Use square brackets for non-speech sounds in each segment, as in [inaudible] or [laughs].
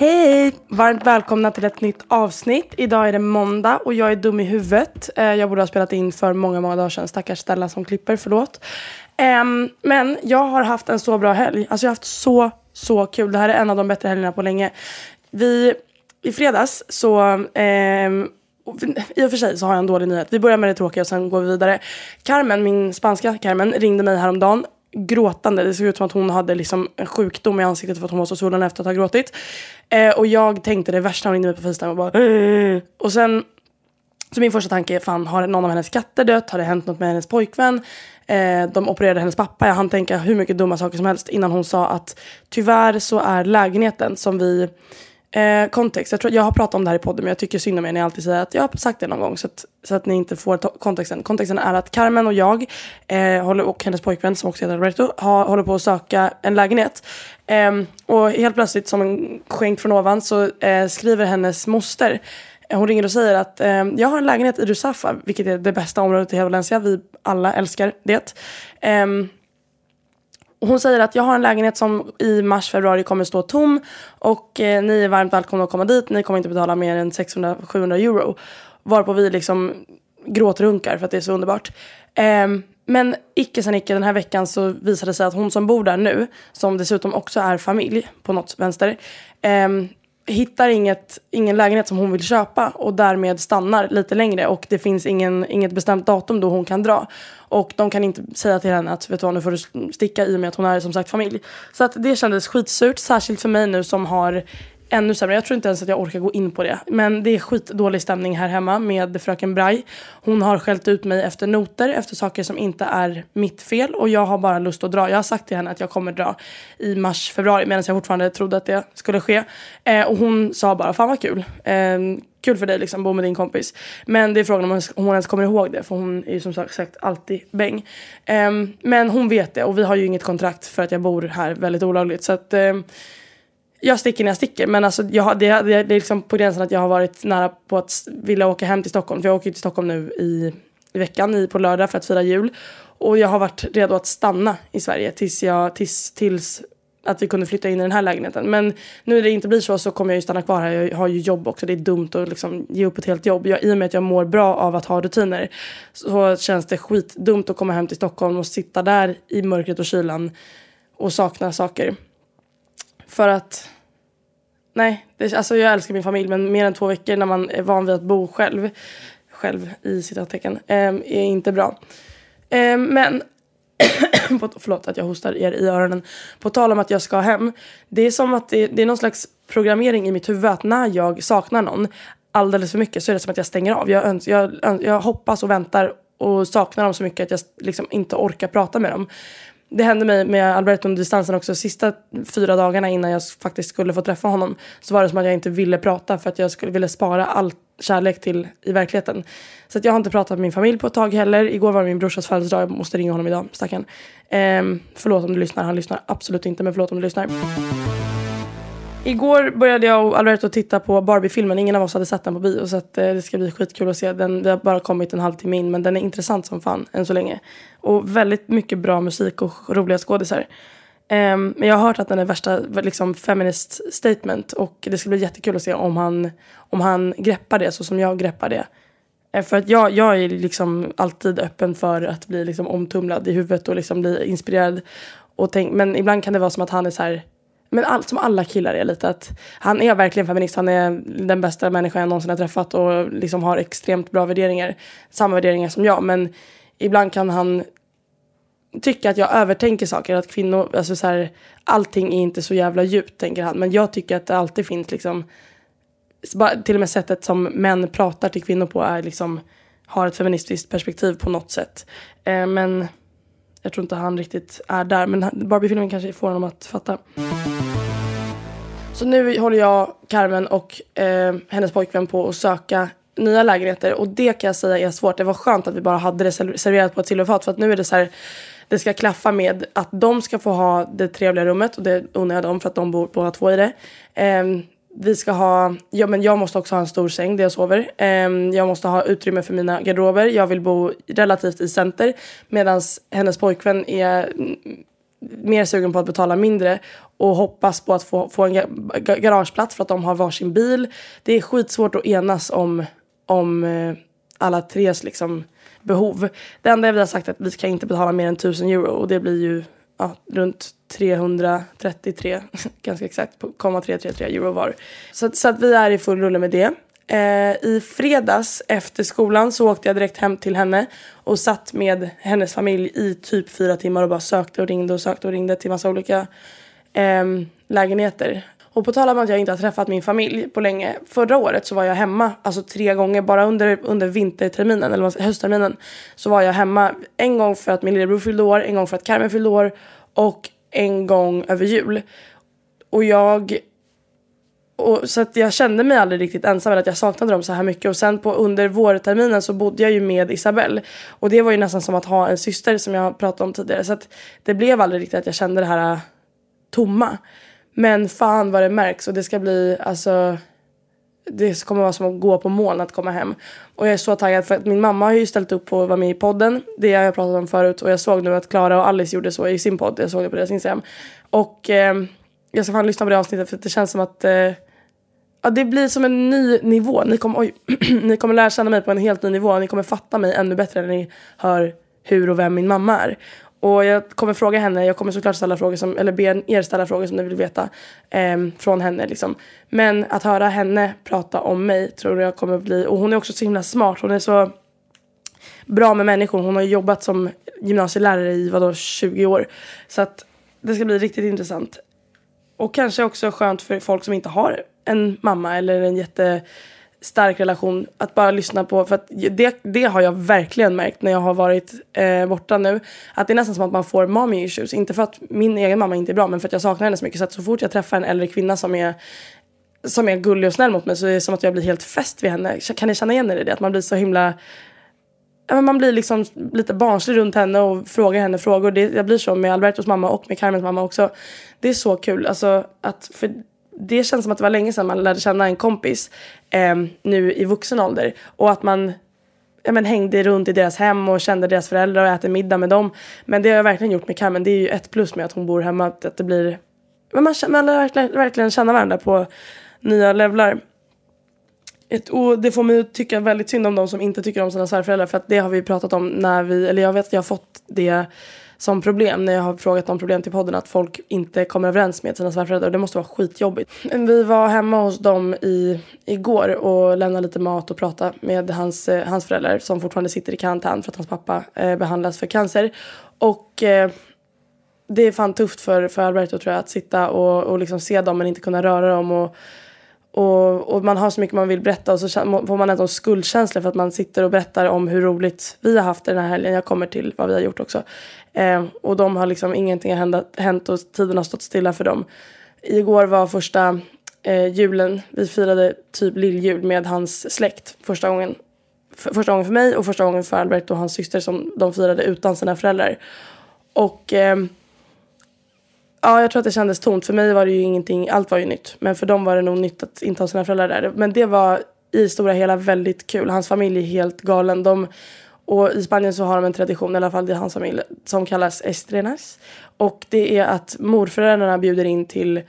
Hej! Varmt välkomna till ett nytt avsnitt. Idag är det måndag och jag är dum i huvudet. Eh, jag borde ha spelat in för många, många dagar sedan. Stackars Stella som klipper, förlåt. Ehm, men jag har haft en så bra helg. Alltså jag har haft så, så kul. Det här är en av de bättre helgerna på länge. Vi, i fredags så ehm, i och för sig så har jag en dålig nyhet. Vi börjar med det tråkiga och sen går vi vidare. Carmen, min spanska Carmen, ringde mig häromdagen gråtande. Det såg ut som att hon hade liksom en sjukdom i ansiktet för att hon var så svullen efter att ha gråtit. Eh, och jag tänkte det värsta, hon ringde mig på Facetime och bara eh. Och sen, så min första tanke är fan, har någon av hennes katter dött? Har det hänt något med hennes pojkvän? Eh, de opererade hennes pappa. Jag hann tänka hur mycket dumma saker som helst innan hon sa att tyvärr så är lägenheten som vi Eh, kontext. Jag, tror, jag har pratat om det här i podden men jag tycker synd om er när jag alltid säger att jag har sagt det någon gång så att, så att ni inte får kontexten. Kontexten är att Carmen och jag eh, håller, och hennes pojkvän som också heter Alberto har, håller på att söka en lägenhet. Eh, och helt plötsligt som en skänk från ovan så eh, skriver hennes moster hon ringer och säger att eh, jag har en lägenhet i Rusafa, vilket är det bästa området i hela Valencia. Vi alla älskar det. Eh, hon säger att jag har en lägenhet som i mars, februari kommer stå tom och eh, ni är varmt välkomna att komma dit. Ni kommer inte betala mer än 600-700 euro. Varpå vi liksom gråtrunkar för att det är så underbart. Eh, men icke sen icke, den här veckan så visade det sig att hon som bor där nu, som dessutom också är familj på något vänster, eh, hittar inget, ingen lägenhet som hon vill köpa och därmed stannar lite längre och det finns ingen, inget bestämt datum då hon kan dra. Och de kan inte säga till henne att vet du vad, nu får du sticka i och med att hon är som sagt familj. Så att det kändes skitsurt, särskilt för mig nu som har ännu sämre. Jag tror inte ens att jag orkar gå in på det. Men det är skitdålig stämning här hemma med fröken Braj. Hon har skällt ut mig efter noter, efter saker som inte är mitt fel. Och jag har bara lust att dra. Jag har sagt till henne att jag kommer dra i mars, februari. Medan jag fortfarande trodde att det skulle ske. Eh, och hon sa bara, fan vad kul. Eh, kul för dig liksom, bo med din kompis. Men det är frågan om hon, om hon ens kommer ihåg det. För hon är ju som sagt alltid bäng. Eh, men hon vet det och vi har ju inget kontrakt för att jag bor här väldigt olagligt. Så att... Eh, jag sticker när jag sticker. Men alltså, jag, det, det, det är liksom på gränsen att jag har varit nära på att vilja åka hem till Stockholm. För jag åker ju till Stockholm nu i, i veckan, i, på lördag för att fira jul. Och jag har varit redo att stanna i Sverige tills, jag, tills, tills att vi kunde flytta in i den här lägenheten. Men nu när det inte blir så så kommer jag ju stanna kvar här. Jag har ju jobb också. Det är dumt att liksom ge upp ett helt jobb. Jag, I och med att jag mår bra av att ha rutiner så känns det skitdumt att komma hem till Stockholm och sitta där i mörkret och kylan och sakna saker. För att Nej, det, alltså jag älskar min familj men mer än två veckor när man är van vid att bo själv, själv i citattecken, eh, är inte bra. Eh, men, [clears throat] på- förlåt att jag hostar er i öronen. På tal om att jag ska hem. Det är som att det, det är någon slags programmering i mitt huvud att när jag saknar någon alldeles för mycket så är det som att jag stänger av. Jag, öns, jag, öns, jag hoppas och väntar och saknar dem så mycket att jag liksom inte orkar prata med dem det hände mig med Alberto under distansen också. Sista fyra dagarna innan jag faktiskt skulle få träffa honom så var det som att jag inte ville prata för att jag skulle ville spara all kärlek till i verkligheten. Så att jag har inte pratat med min familj på ett tag heller. Igår var det min brorsas födelsedag. Jag måste ringa honom idag, stackarn. Ehm, förlåt om du lyssnar. Han lyssnar absolut inte, men förlåt om du lyssnar. Igår började jag och Alberto titta på Barbie-filmen. Ingen av oss hade sett den på bio så att, eh, det ska bli skitkul att se. Den, det har bara kommit en halvtimme in men den är intressant som fan än så länge. Och väldigt mycket bra musik och roliga skådisar. Ehm, men jag har hört att den är värsta liksom, feminist statement och det ska bli jättekul att se om han, om han greppar det så som jag greppar det. Eh, för att jag, jag är liksom alltid öppen för att bli liksom omtumlad i huvudet och liksom bli inspirerad. Och tänk, men ibland kan det vara som att han är så här men allt som alla killar är lite att han är verkligen feminist. Han är den bästa människan jag någonsin har träffat och liksom har extremt bra värderingar. Samma värderingar som jag. Men ibland kan han tycka att jag övertänker saker. Att kvinnor, alltså så här, allting är inte så jävla djupt tänker han. Men jag tycker att det alltid finns liksom, till och med sättet som män pratar till kvinnor på är liksom, har ett feministiskt perspektiv på något sätt. Eh, men jag tror inte han riktigt är där. Men Barbie-filmen kanske får honom att fatta. Så nu håller jag, Carmen och eh, hennes pojkvän på att söka nya lägenheter. Och det kan jag säga är svårt. Det var skönt att vi bara hade det serverat på ett silverfat. För att nu är det så här, det ska klaffa med att de ska få ha det trevliga rummet. Och det unnar jag dem för att de bor båda två i det. Eh, vi ska ha, ja men jag måste också ha en stor säng där jag sover. Um, jag måste ha utrymme för mina garderober. Jag vill bo relativt i center. Medan hennes pojkvän är mer sugen på att betala mindre och hoppas på att få, få en garageplats för att de har varsin bil. Det är skitsvårt att enas om, om uh, alla tres liksom, behov. Det enda vi har sagt är att vi ska inte betala mer än 1000 euro och det blir ju ja, runt 333, [laughs] ganska exakt, 333 euro var. Så, så att vi är i full rulle med det. Eh, I fredags efter skolan så åkte jag direkt hem till henne och satt med hennes familj i typ fyra timmar och bara sökte och ringde och sökte och ringde till massa olika eh, lägenheter. Och på tal om att jag inte har träffat min familj på länge. Förra året så var jag hemma, alltså tre gånger, bara under, under vinterterminen, eller höstterminen. Så var jag hemma en gång för att min lillebror fyllde år, en gång för att Carmen fyllde år och en gång över jul. Och jag och, så att jag kände mig aldrig riktigt ensam eller att jag saknade dem så här mycket. Och sen på, under vårterminen så bodde jag ju med Isabelle. Och det var ju nästan som att ha en syster som jag pratade om tidigare. Så att det blev aldrig riktigt att jag kände det här äh, tomma. Men fan vad det märks och det ska bli alltså det kommer vara som att gå på moln att komma hem. Och jag är så taggad för att min mamma har ju ställt upp på att vara med i podden. Det har jag pratat om förut och jag såg nu att Klara och Alice gjorde så i sin podd. Jag såg det på deras Instagram. Och eh, jag ska fan lyssna på det avsnittet för det känns som att eh, ja, det blir som en ny nivå. Ni kommer, oj, [clears throat] ni kommer lära känna mig på en helt ny nivå. Ni kommer fatta mig ännu bättre när ni hör hur och vem min mamma är. Och jag kommer fråga henne, jag kommer såklart ställa frågor som, eller be er ställa frågor som ni vill veta eh, från henne liksom. Men att höra henne prata om mig tror jag kommer bli, och hon är också så himla smart, hon är så bra med människor. Hon har jobbat som gymnasielärare i vadå 20 år. Så att det ska bli riktigt intressant. Och kanske också skönt för folk som inte har en mamma eller en jätte stark relation att bara lyssna på. För att det, det har jag verkligen märkt när jag har varit eh, borta nu. Att det är nästan som att man får mommy issues. Inte för att min egen mamma inte är bra men för att jag saknar henne så mycket. Så att så fort jag träffar en äldre kvinna som är som är gullig och snäll mot mig så är det som att jag blir helt fäst vid henne. Kan ni känna igen er i det? Att man blir så himla man blir liksom lite barnslig runt henne och frågar henne frågor. Det, jag blir så med Albertos mamma och med Carmens mamma också. Det är så kul. Alltså, att, för det känns som att det var länge sedan man lärde känna en kompis eh, nu i vuxen ålder. Och att man ja, men, hängde runt i deras hem och kände deras föräldrar och äter middag med dem. Men det har jag verkligen gjort med Carmen. Det är ju ett plus med att hon bor hemma. Att, det blir, men man, man lär verkligen, verkligen känna varandra på nya levlar. Ett, och det får mig att tycka väldigt synd om de som inte tycker om sina svärföräldrar. För att det har vi pratat om när vi, eller jag vet att jag har fått det som problem när jag har frågat om problem till podden att folk inte kommer överens med sina svärföräldrar. och Det måste vara skitjobbigt. Vi var hemma hos dem i, igår och lämnade lite mat och pratade med hans, eh, hans föräldrar som fortfarande sitter i karantän för att hans pappa eh, behandlas för cancer. Och eh, det är fan tufft för, för Alberto tror jag att sitta och, och liksom se dem men inte kunna röra dem. Och, och, och man har så mycket man vill berätta och så får man en skuldkänsla för att man sitter och berättar om hur roligt vi har haft den här helgen. Jag kommer till vad vi har gjort också. Eh, och de har liksom ingenting har hänt och tiden har stått stilla för dem. Igår var första eh, julen. Vi firade typ lilljul med hans släkt första gången. För, första gången för mig och första gången för Albert och hans syster som de firade utan sina föräldrar. Och eh, ja, jag tror att det kändes tomt. För mig var det ju ingenting, allt var ju nytt. Men för dem var det nog nytt att inte ha sina föräldrar där. Men det var i stora hela väldigt kul. Hans familj är helt galen. De, och i Spanien så har de en tradition, i alla fall i hans familj, som kallas estrenas. Och det är att morföräldrarna bjuder in till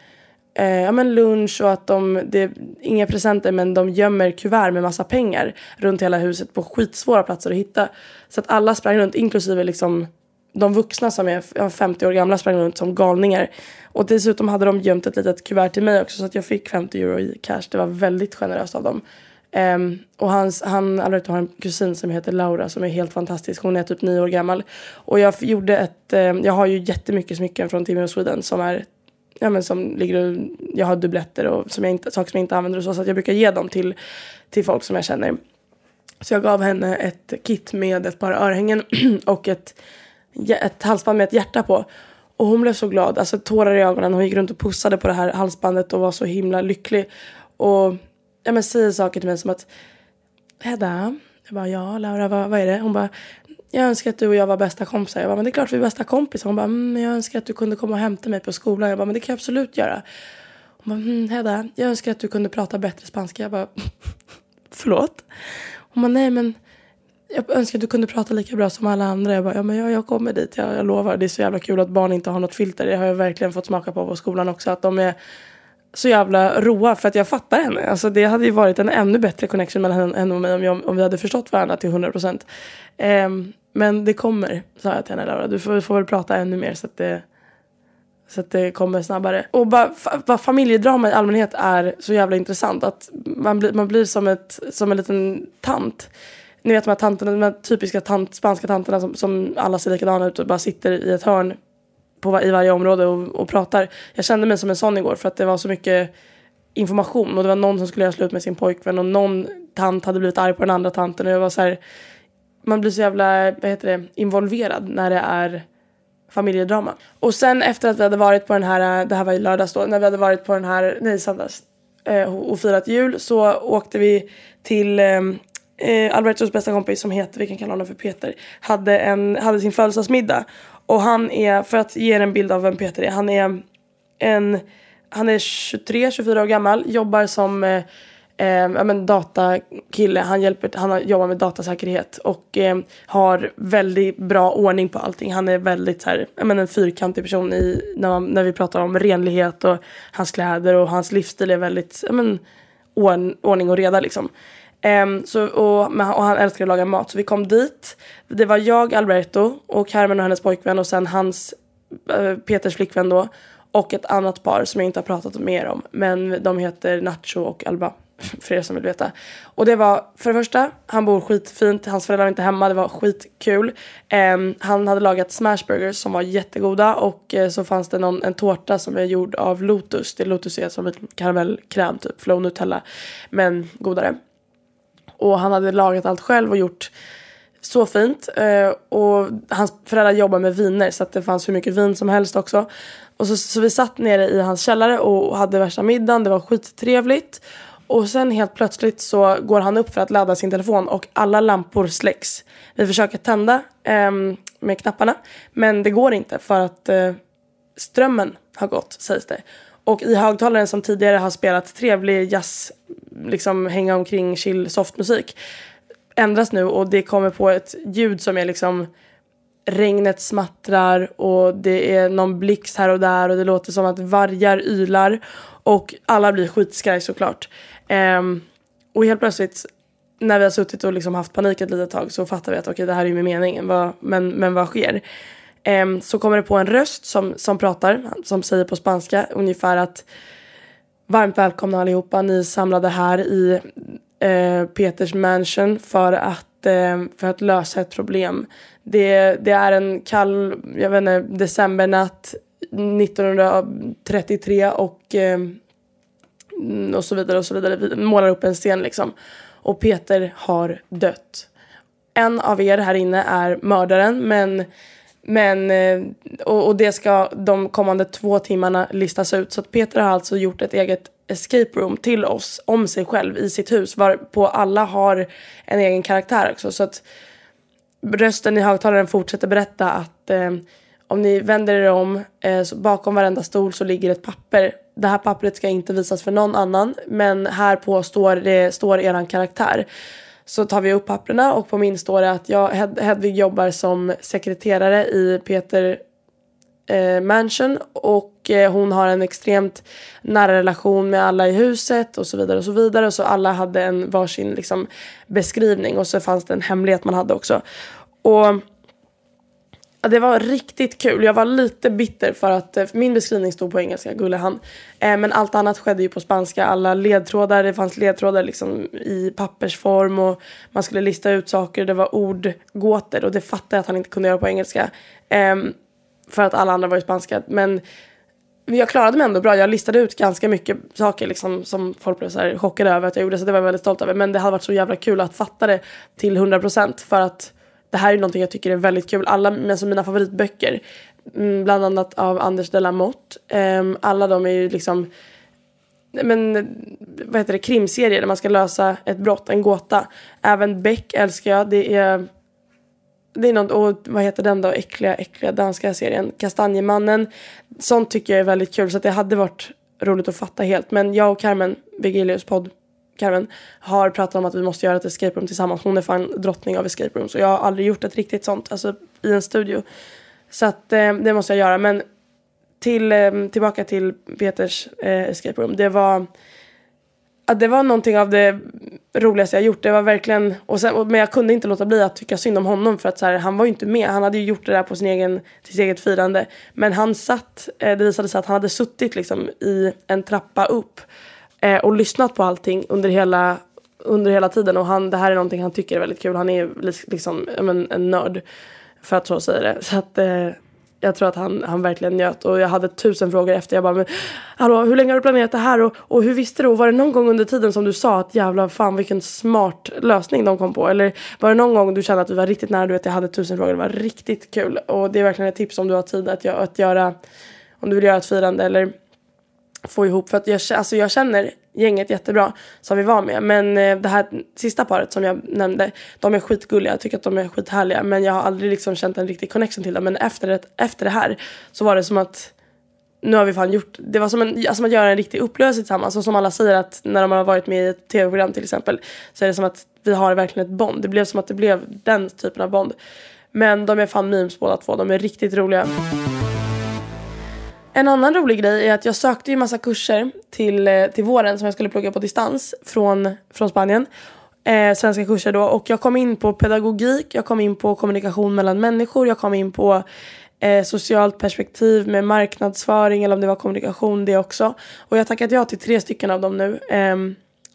eh, ja, men lunch och att de, det är inga presenter men de gömmer kuvert med massa pengar runt hela huset på skitsvåra platser att hitta. Så att alla sprang runt, inklusive liksom de vuxna som är 50 år gamla sprang runt som galningar. Och dessutom hade de gömt ett litet kuvert till mig också så att jag fick 50 euro i cash. Det var väldigt generöst av dem. Um, och hans, han Alberto har en kusin som heter Laura som är helt fantastisk. Hon är typ nio år gammal. Och jag gjorde ett, um, jag har ju jättemycket smycken från Timmy Sweden som är ja, men som ligger jag har dubbletter och som jag inte, saker som jag inte använder och så. Så att jag brukar ge dem till, till folk som jag känner. Så jag gav henne ett kit med ett par örhängen [clears throat] och ett, ett halsband med ett hjärta på. Och hon blev så glad, alltså tårar i ögonen. Hon gick runt och pussade på det här halsbandet och var så himla lycklig. Och ja, men säger saker till mig som att Hedda, jag bara ja Laura vad, vad är det? Hon bara jag önskar att du och jag var bästa kompisar. Jag bara, men det är klart vi är bästa kompisar. Hon bara, mm, jag önskar att du kunde komma och hämta mig på skolan. Jag bara, men det kan jag absolut göra. Hon bara, mm, Hedda, jag önskar att du kunde prata bättre spanska. Jag bara, [laughs] förlåt? Hon bara, nej men jag önskar att du kunde prata lika bra som alla andra. Jag bara, ja men jag, jag kommer dit, jag, jag lovar. Det är så jävla kul att barn inte har något filter. Det har jag verkligen fått smaka på på skolan också. Att de är så jävla roa för att jag fattar henne. Alltså det hade ju varit en ännu bättre connection mellan henne och mig om, jag, om vi hade förstått varandra till 100 procent. Um, men det kommer, sa jag till henne Laura. Du får, får väl prata ännu mer så att det, så att det kommer snabbare. Och bara, fa, familjedrama i allmänhet är så jävla intressant. Att man blir, man blir som, ett, som en liten tant. Ni vet de här tanterna, de här typiska tant, spanska tanterna som, som alla ser likadana ut och bara sitter i ett hörn på, i varje område och, och pratar. Jag kände mig som en sån igår för att det var så mycket information och det var någon som skulle göra slut med sin pojkvän och någon tant hade blivit arg på den andra tanten och jag var så här, man blir så jävla vad heter det, involverad när det är familjedrama. Och sen efter att vi hade varit på den här, det här var i lördags då, när vi hade varit på den här, nej söndags, eh, och firat jul så åkte vi till ehm, eh, Albertos bästa kompis som heter, vi kan kalla honom för Peter, hade, en, hade sin födelsedagsmiddag. Och han är, för att ge er en bild av vem Peter är, han är en, han är 23-24 år gammal, jobbar som eh, eh, men datakille. Han, hjälper, han jobbar med datasäkerhet och eh, har väldigt bra ordning på allting. Han är väldigt så här, men en fyrkantig person i, när, man, när vi pratar om renlighet och hans kläder och hans livsstil är väldigt men, ordning och reda liksom. Um, så, och, och, han älskade att laga mat. Så vi kom dit. Det var jag, Alberto och Carmen och hennes pojkvän och sen hans, äh, Peters flickvän då. Och ett annat par som jag inte har pratat mer om. Men de heter Nacho och Alba. [laughs] För er som vill veta. Och det var för det första, han bor skitfint. Hans föräldrar var inte hemma. Det var skitkul. Um, han hade lagat smashburgers som var jättegoda. Och uh, så fanns det någon, en tårta som är gjord av Lotus. Det Lotus är som en karamellkräm typ. Flow Nutella. Men godare. Och han hade lagat allt själv och gjort så fint. Eh, och hans föräldrar jobbar med viner så att det fanns hur mycket vin som helst också. Och så, så vi satt nere i hans källare och hade värsta middagen. Det var skittrevligt. Och sen helt plötsligt så går han upp för att ladda sin telefon och alla lampor släcks. Vi försöker tända eh, med knapparna men det går inte för att eh, strömmen har gått sägs det. Och i högtalaren som tidigare har spelat trevlig jazz, liksom hänga omkring chill softmusik ändras nu och det kommer på ett ljud som är liksom regnet smattrar och det är någon blixt här och där och det låter som att vargar ylar och alla blir skitskraj såklart. Um, och helt plötsligt när vi har suttit och liksom haft panik ett litet tag så fattar vi att okej okay, det här är ju med meningen, vad, men, men vad sker? Um, så kommer det på en röst som, som pratar, som säger på spanska ungefär att Varmt välkomna allihopa, ni är samlade här i eh, Peters mansion för att, eh, för att lösa ett problem. Det, det är en kall, jag vet inte, decembernatt 1933 och eh, och så vidare och så vidare. Vi målar upp en scen liksom. Och Peter har dött. En av er här inne är mördaren men men, eh, och, och, det ska de kommande två timmarna listas ut. Så att Peter har alltså gjort ett eget escape room till oss om sig själv i sitt hus. Varpå alla har en egen karaktär också. Så att rösten i högtalaren fortsätter berätta att eh, om ni vänder er om, eh, så bakom varenda stol så ligger ett papper. Det här pappret ska inte visas för någon annan, men här på står, det, står er karaktär. Så tar vi upp papperna och på min står det att jag, Hedvig jobbar som sekreterare i Peter eh, Mansion och eh, hon har en extremt nära relation med alla i huset och så vidare och så vidare. Så alla hade en varsin liksom, beskrivning och så fanns det en hemlighet man hade också. Och det var riktigt kul. Jag var lite bitter för att för min beskrivning stod på engelska, gulle han. Eh, men allt annat skedde ju på spanska. Alla ledtrådar, det fanns ledtrådar liksom i pappersform och man skulle lista ut saker. Det var ordgåtor och det fattade jag att han inte kunde göra på engelska. Eh, för att alla andra var i spanska. Men jag klarade mig ändå bra. Jag listade ut ganska mycket saker liksom, som folk blev så här chockade över att jag gjorde. Så det var jag väldigt stolt över. Men det hade varit så jävla kul att fatta det till 100% för att det här är någonting jag tycker är väldigt kul. Alla alltså mina favoritböcker, mm, bland annat av Anders de la Motte. Um, alla de är ju liksom men, vad heter det, krimserier där man ska lösa ett brott, en gåta. Även Beck älskar jag. Det är, det är något, och vad heter den då, äckliga, äckliga danska serien, Kastanjemannen. Sånt tycker jag är väldigt kul så det hade varit roligt att fatta helt. Men jag och Carmen, Vigilius podd Karen har pratat om att vi måste göra ett escape room tillsammans. Hon är fan drottning av escape rooms och jag har aldrig gjort ett riktigt sånt, alltså i en studio. Så att eh, det måste jag göra. Men till, eh, tillbaka till Peters eh, escape room. Det var, att det var någonting av det roligaste jag gjort. Det var verkligen, och sen, men jag kunde inte låta bli att tycka synd om honom för att så här, han var ju inte med. Han hade ju gjort det där på sin egen, till sitt eget firande. Men han satt, eh, det visade sig att han hade suttit liksom i en trappa upp eh, och lyssnat på allting under hela, under hela tiden. Och han, det här är någonting han tycker är väldigt kul. Han är liksom en, en nörd, för att så säga det. Så att, eh, jag tror att han, han verkligen njöt. Och jag hade tusen frågor efter. Jag bara, men hallå, hur länge har du planerat det här? Och, och hur visste du? Och var det någon gång under tiden som du sa att jävla fan vilken smart lösning de kom på? Eller var det någon gång du kände att du var riktigt nära? Du vet, jag hade tusen frågor. Det var riktigt kul. Och det är verkligen ett tips om du har tid att, att göra, om du vill göra ett firande eller få ihop. För att jag, alltså jag känner gänget jättebra som vi var med. Men eh, det här sista paret som jag nämnde, de är skitgulliga. Jag tycker att de är skithärliga. Men jag har aldrig liksom känt en riktig connection till dem. Men efter det, efter det här så var det som att nu har vi fan gjort, det var som, en, alltså som att göra en riktig upplevelse tillsammans. Och som alla säger att när de har varit med i ett tv-program till exempel så är det som att vi har verkligen ett bond. Det blev som att det blev den typen av bond. Men de är fan memes båda två, de är riktigt roliga. En annan rolig grej är att jag sökte ju massa kurser till, eh, till våren som jag skulle plugga på distans från, från Spanien. Eh, svenska kurser då och jag kom in på pedagogik, jag kom in på kommunikation mellan människor, jag kom in på eh, socialt perspektiv med marknadsföring eller om det var kommunikation det också. Och jag har tackat ja till tre stycken av dem nu, eh,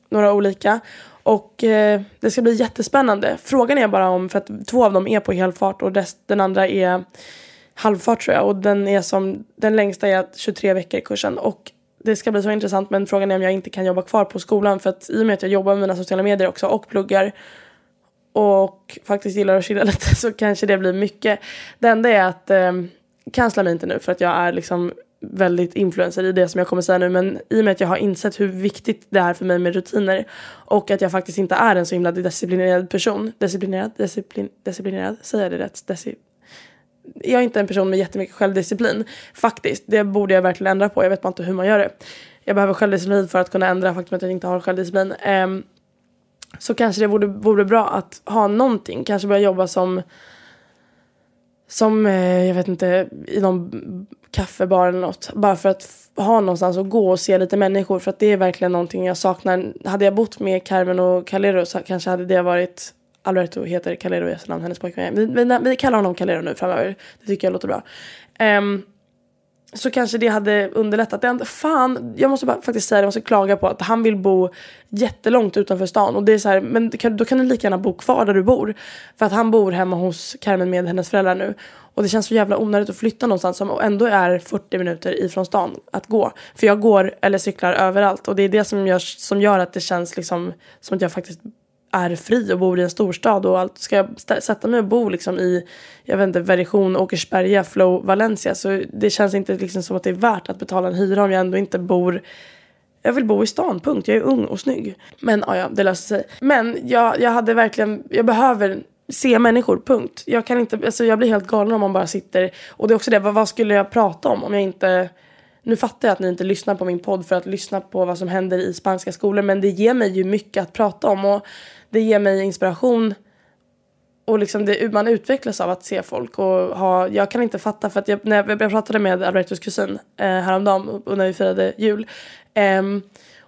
några olika. Och eh, det ska bli jättespännande. Frågan är bara om, för att två av dem är på helfart och rest, den andra är halvfart tror jag och den är som, den längsta är 23 veckor kursen och det ska bli så intressant men frågan är om jag inte kan jobba kvar på skolan för att i och med att jag jobbar med mina sociala medier också och pluggar och faktiskt gillar att chilla [laughs] lite så kanske det blir mycket. Det enda är att eh, kansla mig inte nu för att jag är liksom väldigt influencer i det som jag kommer säga nu men i och med att jag har insett hur viktigt det är för mig med rutiner och att jag faktiskt inte är en så himla disciplinerad person. Disciplinerad? Disciplin, disciplinerad? Säger jag det rätt? Deci, jag är inte en person med jättemycket självdisciplin. Faktiskt, det borde jag verkligen ändra på. Jag vet bara inte hur man gör det. Jag behöver självdisciplin för att kunna ändra faktum att jag inte har självdisciplin. Um, så kanske det vore, vore bra att ha någonting. Kanske börja jobba som som, eh, jag vet inte, i någon kaffebar eller något. Bara för att ha någonstans att gå och se lite människor. För att det är verkligen någonting jag saknar. Hade jag bott med Carmen och Calero så kanske hade det varit Alberto heter Calero i efternamn, hennes pojkvän. Vi, vi, vi kallar honom Calero nu framöver. Det tycker jag låter bra. Um, så kanske det hade underlättat. Det, fan, jag måste bara faktiskt säga det, jag måste klaga på att han vill bo jättelångt utanför stan. Och det är så här, men då kan du lika gärna bo kvar där du bor. För att han bor hemma hos Carmen med hennes föräldrar nu. Och det känns så jävla onödigt att flytta någonstans som ändå är 40 minuter ifrån stan att gå. För jag går eller cyklar överallt och det är det som gör, som gör att det känns liksom som att jag faktiskt är fri och bor i en storstad och allt. Ska jag sätta mig och bo liksom i, jag vet inte, Version, Åkersberga, Flow, Valencia så det känns inte liksom som att det är värt att betala en hyra om jag ändå inte bor jag vill bo i stan, punkt. Jag är ung och snygg. Men ja, ja det löser sig. Men jag, jag hade verkligen, jag behöver se människor, punkt. Jag kan inte, alltså jag blir helt galen om man bara sitter, och det är också det, vad, vad skulle jag prata om om jag inte nu fattar jag att ni inte lyssnar på min podd för att lyssna på vad som händer i spanska skolor men det ger mig ju mycket att prata om och det ger mig inspiration och liksom det, man utvecklas av att se folk och ha, jag kan inte fatta för att jag, när jag, jag pratade med Albertos kusin eh, häromdagen när vi firade jul eh,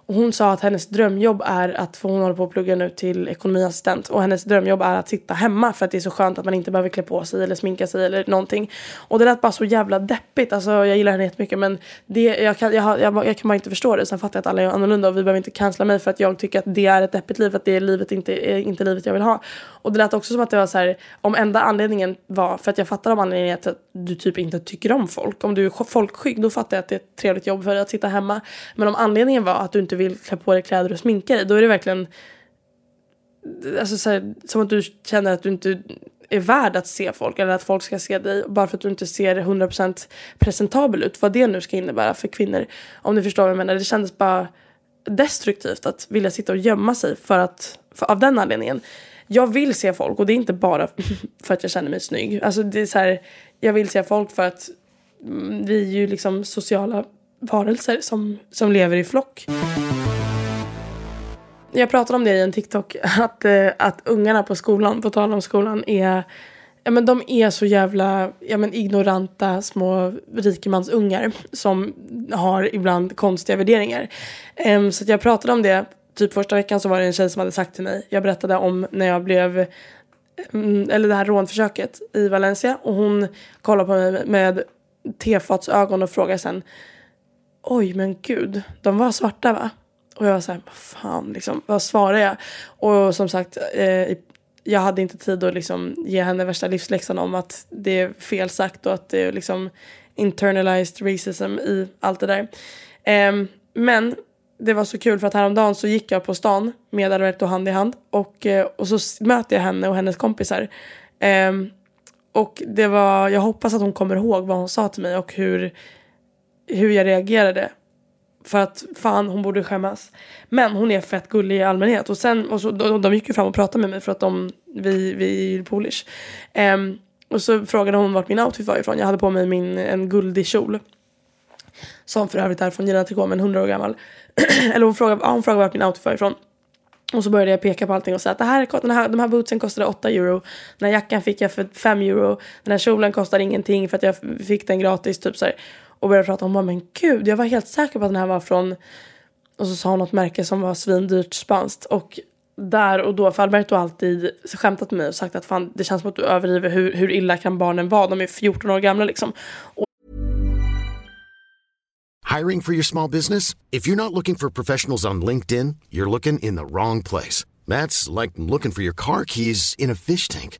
och hon sa att hennes drömjobb är att, för hon håller på att plugga nu till ekonomiassistent och hennes drömjobb är att sitta hemma för att det är så skönt att man inte behöver klä på sig eller sminka sig eller någonting. Och det lät bara så jävla deppigt, alltså jag gillar henne jättemycket men det, jag, kan, jag, jag, jag kan bara inte förstå det. Sen fattar jag att alla är annorlunda och vi behöver inte cancella mig för att jag tycker att det är ett deppigt liv, att det är livet inte, är inte livet jag vill ha. Och det lät också som att det var så här, om enda anledningen var, för att jag fattar om anledningen att du typ inte tycker om folk. Om du är folkskygg då fattar jag att det är ett trevligt jobb för dig att sitta hemma. Men om anledningen var att du inte vill klä på dig kläder och sminka dig då är det verkligen alltså så här, som att du känner att du inte är värd att se folk eller att folk ska se dig bara för att du inte ser 100% presentabel ut. Vad det nu ska innebära för kvinnor. Om du förstår vad jag menar. Det kändes bara destruktivt att vilja sitta och gömma sig för att, för, av den anledningen. Jag vill se folk och det är inte bara [laughs] för att jag känner mig snygg. Alltså det är så här, jag vill se folk för att mm, vi är ju liksom sociala varelser som, som lever i flock. Jag pratade om det i en TikTok, [laughs] att, eh, att ungarna på skolan, på tal om skolan, är Ja, men de är så jävla ja, men ignoranta små rikemansungar som har ibland konstiga värderingar. Um, så jag pratade om det, typ första veckan så var det en tjej som hade sagt till mig, jag berättade om när jag blev, um, eller det här rånförsöket i Valencia och hon kollade på mig med tefatsögon och frågade sen, oj men gud, de var svarta va? Och jag var såhär, vad fan liksom, vad svarar jag? Och som sagt, eh, jag hade inte tid att liksom ge henne värsta livsläxan om att det är fel sagt och att det är liksom internalized racism i allt det där. Eh, men det var så kul för att häromdagen så gick jag på stan med Alberto hand i hand och, eh, och så möter jag henne och hennes kompisar. Eh, och det var, jag hoppas att hon kommer ihåg vad hon sa till mig och hur, hur jag reagerade. För att fan hon borde skämmas. Men hon är fett gullig i allmänhet. Och sen, och så, de, de gick ju fram och pratade med mig för att de, vi, vi är polish. Um, och så frågade hon vart min outfit var ifrån. Jag hade på mig min, en guldig kjol. Som för övrigt är från Gina Tricot men 100 år gammal. [clears throat] Eller hon frågade, ja, hon frågade vart min outfit var ifrån. Och så började jag peka på allting och säga att det här, den här, de här bootsen kostade 8 euro. Den här jackan fick jag för 5 euro. Den här kjolen kostar ingenting för att jag fick den gratis. Typ så här och började prata om bara, men gud jag var helt säker på att den här var från och så sa hon något märke som var svindyrt spanskt och där och då, för Alberto har alltid skämtat med mig och sagt att fan det känns som att du överdriver hur, hur illa kan barnen vara, de är 14 år gamla liksom. Och Hiring for your small business? If you're not looking for professionals on LinkedIn, you're looking in the wrong place. That's like looking for your car keys in a fish tank.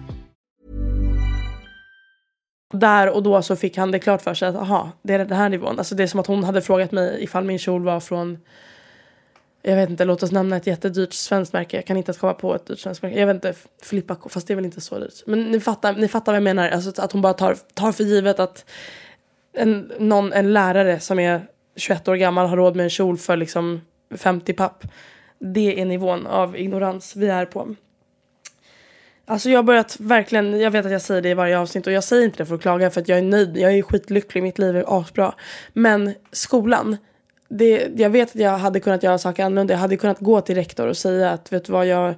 Där och då så fick han det klart för sig att aha, det är den här nivån. Alltså det är som att hon hade frågat mig ifall min kjol var från jag vet inte, låt oss nämna ett jättedyrt svenskt märke. Jag kan inte ens komma på ett dyrt svenskt märke. Jag vet inte, Filippa K, fast det är väl inte så dyrt. Men ni fattar, ni fattar vad jag menar. Alltså att hon bara tar, tar för givet att en, någon, en lärare som är 21 år gammal har råd med en kjol för liksom 50 papp. Det är nivån av ignorans vi är på. Alltså jag har börjat verkligen, jag vet att jag säger det i varje avsnitt och jag säger inte det för att klaga för att jag är nöjd, jag är skitlycklig, mitt liv är asbra. Men skolan, det, jag vet att jag hade kunnat göra saker annorlunda. Jag hade kunnat gå till rektor och säga att vet du vad, jag,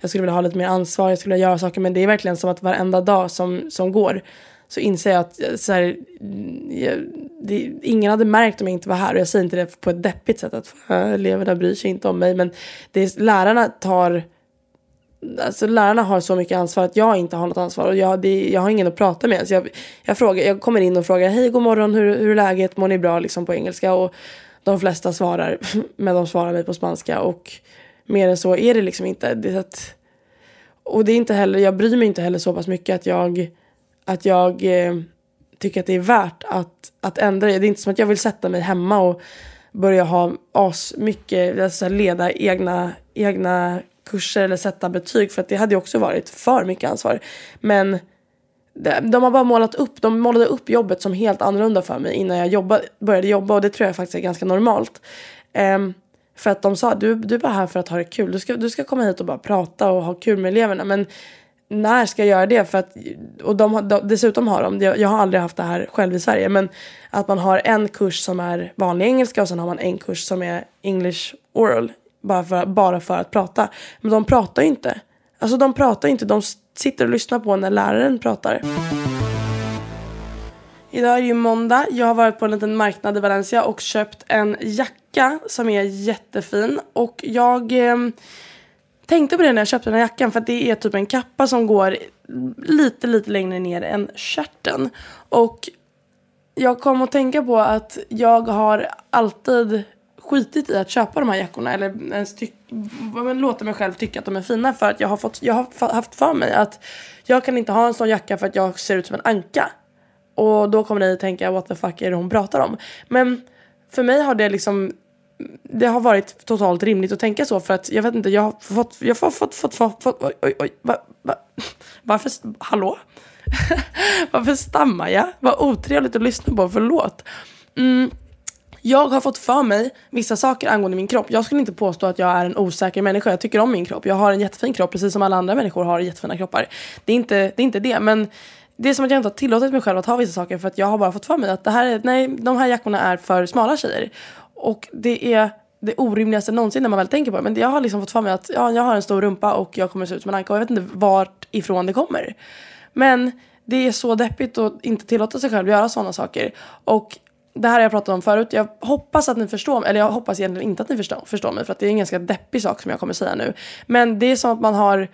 jag skulle vilja ha lite mer ansvar, jag skulle vilja göra saker. Men det är verkligen som att varenda dag som, som går så inser jag att eh, så här, jag, det, ingen hade märkt om jag inte var här. Och jag säger inte det på ett deppigt sätt att äh, eleverna bryr sig inte om mig. Men det lärarna tar Alltså lärarna har så mycket ansvar att jag inte har något ansvar och jag, det, jag har ingen att prata med. Så jag, jag, frågar, jag kommer in och frågar hej god morgon hur, hur är läget, mår ni bra liksom på engelska och de flesta svarar, [laughs] men de svarar mig på spanska och mer än så är det liksom inte. Det att, och det är inte heller, jag bryr mig inte heller så pass mycket att jag, att jag eh, tycker att det är värt att, att ändra det. Det är inte som att jag vill sätta mig hemma och börja ha as mycket, alltså leda egna, egna kurser eller sätta betyg för att det hade ju också varit för mycket ansvar. Men de har bara målat upp, de målade upp jobbet som helt annorlunda för mig innan jag jobba, började jobba och det tror jag faktiskt är ganska normalt. Um, för att de sa du, du är bara här för att ha det kul. Du ska, du ska komma hit och bara prata och ha kul med eleverna. Men när ska jag göra det? För att, och de, de, dessutom har de, jag har aldrig haft det här själv i Sverige, men att man har en kurs som är vanlig engelska och sen har man en kurs som är English oral. Bara för, bara för att prata. Men de pratar ju inte. Alltså de pratar inte, de sitter och lyssnar på när läraren pratar. Idag är det ju måndag. Jag har varit på en liten marknad i Valencia och köpt en jacka som är jättefin. Och jag eh, tänkte på det när jag köpte den här jackan för att det är typ en kappa som går lite, lite längre ner än kärten. Och jag kom att tänka på att jag har alltid skitit i att köpa de här jackorna eller ens tyck, låta mig själv tycka att de är fina för att jag har, fått, jag har haft för mig att jag kan inte ha en sån jacka för att jag ser ut som en anka. Och då kommer ni att tänka what the fuck är det hon pratar om? Men för mig har det liksom det har varit totalt rimligt att tänka så för att jag vet inte, jag har fått, jag har fått, fått, fått, fått oj, oj, oj, va, va, varför, hallå? [laughs] varför stammar jag? Vad otrevligt att lyssna på, förlåt. Mm, jag har fått för mig vissa saker angående min kropp. Jag skulle inte påstå att jag är en osäker människa. Jag tycker om min kropp. Jag har en jättefin kropp precis som alla andra människor har jättefina kroppar. Det är inte det. Är inte det. Men det är som att jag inte har tillåtit mig själv att ha vissa saker för att jag har bara fått för mig att det här är, nej, de här jackorna är för smala tjejer. Och det är det orimligaste någonsin när man väl tänker på det. Men jag har liksom fått för mig att ja, jag har en stor rumpa och jag kommer se ut som en anka och jag vet inte vart ifrån det kommer. Men det är så deppigt att inte tillåta sig själv att göra sådana saker. Och det här har jag pratat om förut. Jag hoppas att ni förstår mig. Eller jag hoppas egentligen inte att ni förstår, förstår mig. För att det är en ganska deppig sak som jag kommer säga nu. Men det är som att man har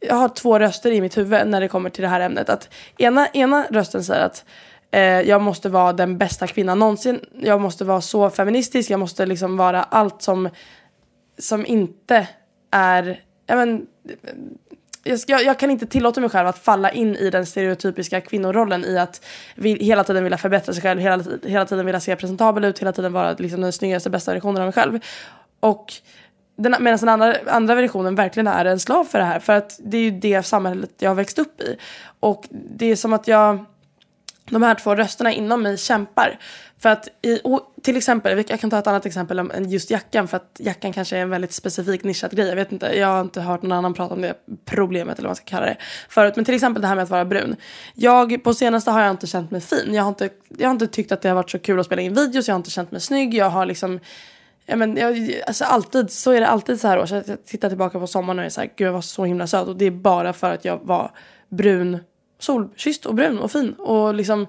jag har två röster i mitt huvud när det kommer till det här ämnet. Att ena, ena rösten säger att eh, jag måste vara den bästa kvinnan någonsin. Jag måste vara så feministisk. Jag måste liksom vara allt som, som inte är... ja men, jag, jag, kan inte tillåta mig själv att falla in i den stereotypiska kvinnorollen i att vi hela tiden vilja förbättra sig själv, hela, hela tiden vilja se presentabel ut, hela tiden vara liksom den snyggaste, bästa versionen av mig själv. Och medan den andra, andra versionen verkligen är en slav för det här. För att det är ju det samhället jag har växt upp i. Och det är som att jag de här två rösterna inom mig kämpar. För att i, till exempel, jag kan ta ett annat exempel än just jackan för att jackan kanske är en väldigt specifik nischad grej. Jag vet inte, jag har inte hört någon annan prata om det problemet eller vad man ska kalla det förut. Men till exempel det här med att vara brun. Jag, på senaste har jag inte känt mig fin. Jag har inte, jag har inte tyckt att det har varit så kul att spela in videos, jag har inte känt mig snygg. Jag har liksom Ja, men jag, alltså alltid, så är det alltid så här år. Så jag tittar tillbaka på sommaren och är så här, gud jag var så himla söt. Och det är bara för att jag var brun solkysst och brun och fin. Och liksom,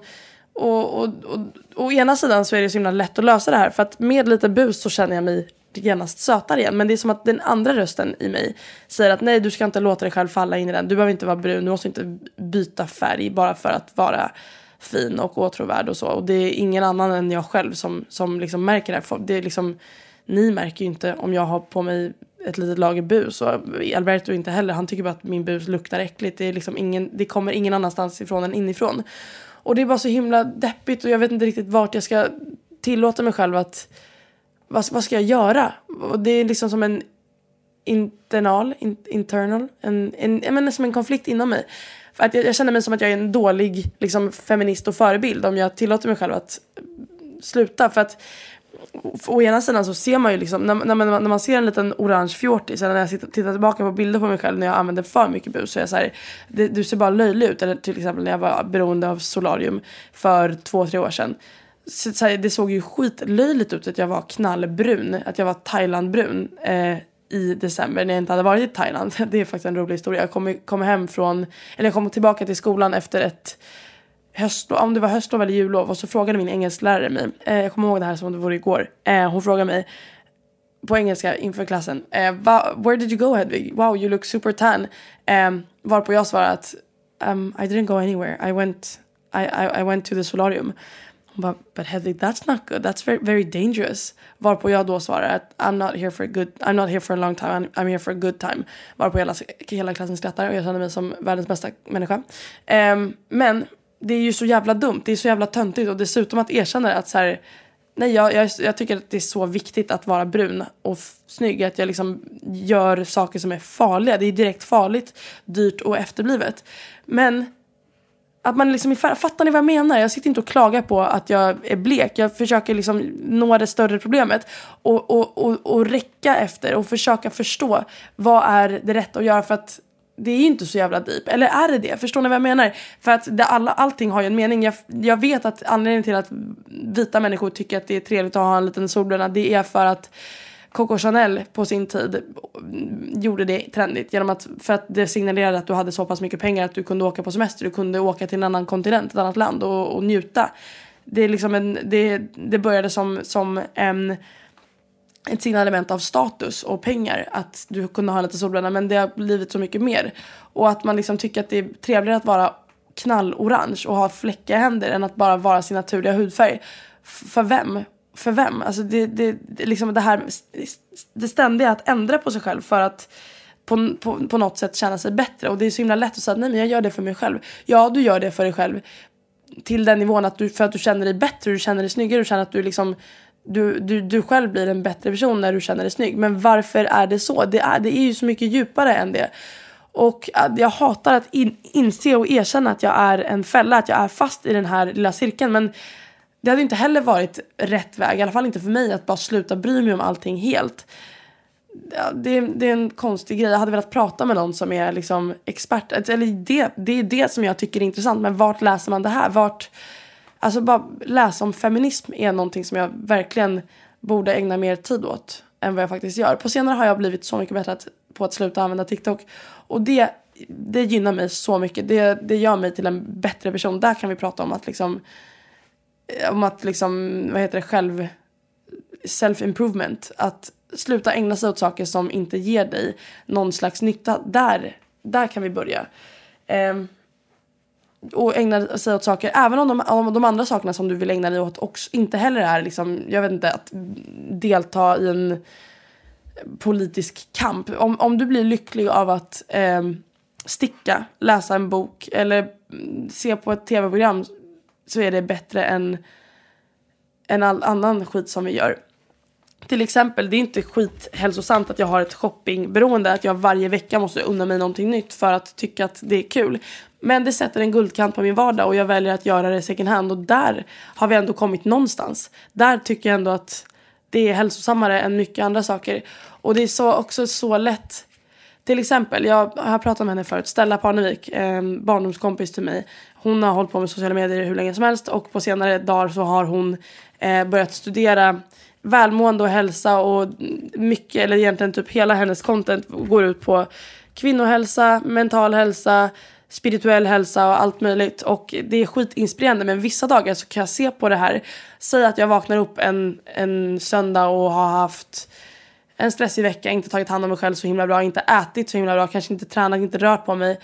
och, och, och, å ena sidan så är det så himla lätt att lösa det här för att med lite bus så känner jag mig genast sötare igen. Men det är som att den andra rösten i mig säger att nej du ska inte låta dig själv falla in i den. Du behöver inte vara brun, du måste inte byta färg bara för att vara fin och åtråvärd och så. Och det är ingen annan än jag själv som, som liksom märker det här. Det är liksom, ni märker ju inte om jag har på mig ett litet lager bus. Och Alberto inte heller. Han tycker bara att min bus luktar äckligt. Det, är liksom ingen, det kommer ingen annanstans ifrån än inifrån. Och det är bara så himla deppigt och jag vet inte riktigt vart jag ska tillåta mig själv att, vad, vad ska jag göra? Och det är liksom som en internal, in, internal, en, en, jag menar, som en konflikt inom mig. För att jag, jag, känner mig som att jag är en dålig liksom, feminist och förebild om jag tillåter mig själv att sluta. För att å ena sidan så ser man ju liksom, när, när, man, när man ser en liten orange fjortis, eller när jag tittar, tillbaka på bilder på mig själv när jag använder för mycket bus så är jag så här, det, du ser bara löjlig ut. Eller till exempel när jag var beroende av solarium för två, tre år sedan. Så, så här, det såg ju skitlöjligt ut att jag var knallbrun, att jag var thailandbrun. Eh, i december när jag inte hade varit i Thailand. [laughs] Det är faktiskt en rolig historia. Jag kom, kom hem från, eller jag kom tillbaka till skolan efter ett höstlov, om det var höstlov eller jullov och så frågade min engelsklärare mig, eh, jag kommer ihåg det här som om det vore igår, eh, hon frågade mig på engelska inför klassen, eh, where did you go Hedvig? Wow you look super tan. Eh, varpå jag svarade att um, I didn't go anywhere, I went, I, I, I went to the solarium. Hon bara, but Hedvig that's not good, that's very, very dangerous. Varpå jag då svarar att I'm not here for a good, I'm not here for a long time, I'm, I'm here for a good time. Varpå hela, hela klassen skrattar och jag känner mig som världens bästa människa. Um, men det är ju så jävla dumt, det är så jävla töntigt och dessutom att erkänna att så här, nej jag, jag, jag, tycker att det är så viktigt att vara brun och snygg, att jag liksom gör saker som är farliga. Det är direkt farligt, dyrt och efterblivet. Men att man liksom, fattar ni vad jag menar? Jag sitter inte och klagar på att jag är blek. Jag försöker liksom nå det större problemet och, och, och, och räcka efter och försöka förstå vad är det rätta att göra för att det är ju inte så jävla deep. Eller är det det? Förstår ni vad jag menar? För att det, alla, allting har ju en mening. Jag, jag vet att anledningen till att vita människor tycker att det är trevligt att ha en liten solbränna det är för att Coco Chanel på sin tid gjorde det trendigt genom att för att det signalerade att du hade så pass mycket pengar att du kunde åka på semester, du kunde åka till en annan kontinent, ett annat land och, och njuta. Det, är liksom en, det, det började som, som en, ett signalement av status och pengar att du kunde ha lite solbränna men det har blivit så mycket mer. Och att man liksom tycker att det är trevligare att vara knallorange och ha fläckiga händer än att bara vara sin naturliga hudfärg. för vem? för vem? Alltså det, det, det, liksom det här det ständiga att ändra på sig själv för att på, på, på något sätt känna sig bättre. Och det är så himla lätt att säga nej men jag gör det för mig själv. Ja du gör det för dig själv till den nivån att du, för att du känner dig bättre, du känner dig snyggare, du känner att du liksom du, du, du själv blir en bättre person när du känner dig snygg. Men varför är det så? Det är, det är ju så mycket djupare än det. Och jag hatar att in, inse och erkänna att jag är en fälla, att jag är fast i den här lilla cirkeln. Men det hade inte heller varit rätt väg, i alla fall inte för mig, att bara sluta bry mig om allting helt. Det, det är en konstig grej. Jag hade velat prata med någon som är liksom expert. Eller det, det är det som jag tycker är intressant. Men vart läser man det här? Vart, alltså bara läsa om feminism är någonting som jag verkligen borde ägna mer tid åt än vad jag faktiskt gör. På senare har jag blivit så mycket bättre på att sluta använda TikTok. Och det, det gynnar mig så mycket. Det, det gör mig till en bättre person. Där kan vi prata om att liksom eh, om att liksom, vad heter det, själv self-improvement. Att sluta ägna sig åt saker som inte ger dig någon slags nytta. Där, där kan vi börja. Um, och ägna sig åt saker, även om de, om de andra sakerna som du vill ägna dig åt också inte heller är liksom, jag vet inte, att delta i en politisk kamp. Om, om du blir lycklig av att eh, sticka, läsa en bok eller se på ett tv-program så är det bättre än, än all annan skit som vi gör. Till exempel, det är inte skithälsosamt att jag har ett shoppingberoende, att jag varje vecka måste unna mig någonting nytt för att tycka att det är kul. Men det sätter en guldkant på min vardag och jag väljer att göra det second hand och där har vi ändå kommit någonstans. Där tycker jag ändå att det är hälsosammare än mycket andra saker. Och det är så, också så lätt till exempel, jag har pratat med henne förut, Stella Parnevik, en barndomskompis till mig. Hon har hållit på med sociala medier hur länge som helst och på senare dagar så har hon eh, börjat studera välmående och hälsa och mycket, eller egentligen typ hela hennes content går ut på kvinnohälsa, mental hälsa, spirituell hälsa och allt möjligt. Och det är skitinspirerande men vissa dagar så kan jag se på det här. Säg att jag vaknar upp en, en söndag och har haft en stressig vecka, inte tagit hand om mig själv så himla bra, inte ätit så himla bra, kanske inte tränat, inte rört på mig.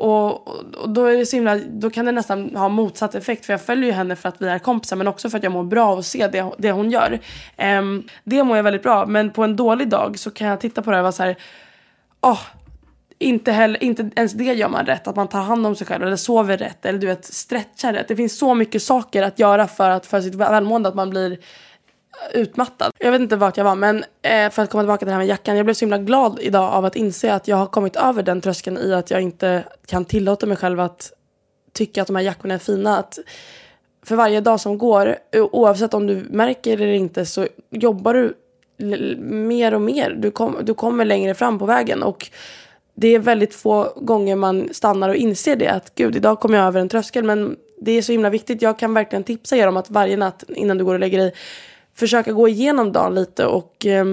Och, och, då, är det så himla, då kan det nästan ha motsatt effekt för jag följer ju henne för att vi är kompisar men också för att jag mår bra av att se det, det hon gör. Um, det mår jag väldigt bra men på en dålig dag så kan jag titta på det och vara så här, oh, inte, heller, inte ens det gör man rätt, att man tar hand om sig själv eller sover rätt eller du vet stretchar rätt. Det finns så mycket saker att göra för, att, för sitt välmående att man blir utmattad. Jag vet inte vart jag var men eh, för att komma tillbaka till det här med jackan. Jag blev så himla glad idag av att inse att jag har kommit över den tröskeln i att jag inte kan tillåta mig själv att tycka att de här jackorna är fina. Att för varje dag som går, eh, oavsett om du märker det eller inte så jobbar du mer och mer. Du, kom, du kommer längre fram på vägen och det är väldigt få gånger man stannar och inser det. Att gud, idag kommer jag över en tröskel men det är så himla viktigt. Jag kan verkligen tipsa er om att varje natt innan du går och lägger dig försöka gå igenom dagen lite och eh,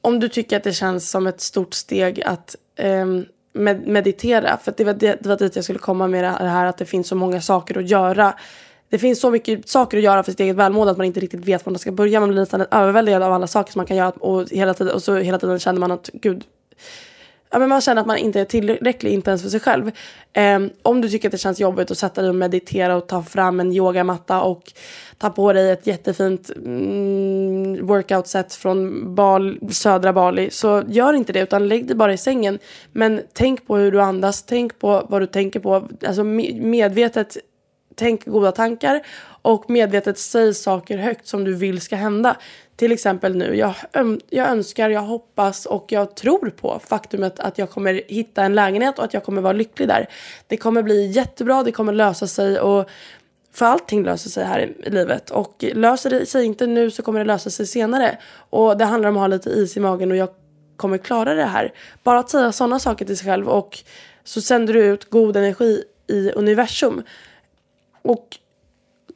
om du tycker att det känns som ett stort steg att eh, med meditera, för det var, det, det var dit jag skulle komma med det här att det finns så många saker att göra. Det finns så mycket saker att göra för sitt eget välmående att man inte riktigt vet var man ska börja. Man blir nästan överväldigad av alla saker som man kan göra och hela tiden, och så hela tiden känner man att gud, ja, men man känner att man inte är tillräcklig, inte ens för sig själv. Eh, om du tycker att det känns jobbigt att sätta dig och meditera och ta fram en yogamatta och ta på dig ett jättefint mm, workout-set från Bal, södra Bali så gör inte det utan lägg dig bara i sängen. Men tänk på hur du andas, tänk på vad du tänker på. Alltså medvetet tänk goda tankar och medvetet säg saker högt som du vill ska hända. Till exempel nu, jag, jag önskar, jag hoppas och jag tror på faktumet att jag kommer hitta en lägenhet och att jag kommer vara lycklig där. Det kommer bli jättebra, det kommer lösa sig och för allting löser sig här i livet och löser det sig inte nu så kommer det lösa sig senare. Och det handlar om att ha lite is i magen och jag kommer klara det här. Bara att säga sådana saker till sig själv och så sänder du ut god energi i universum. Och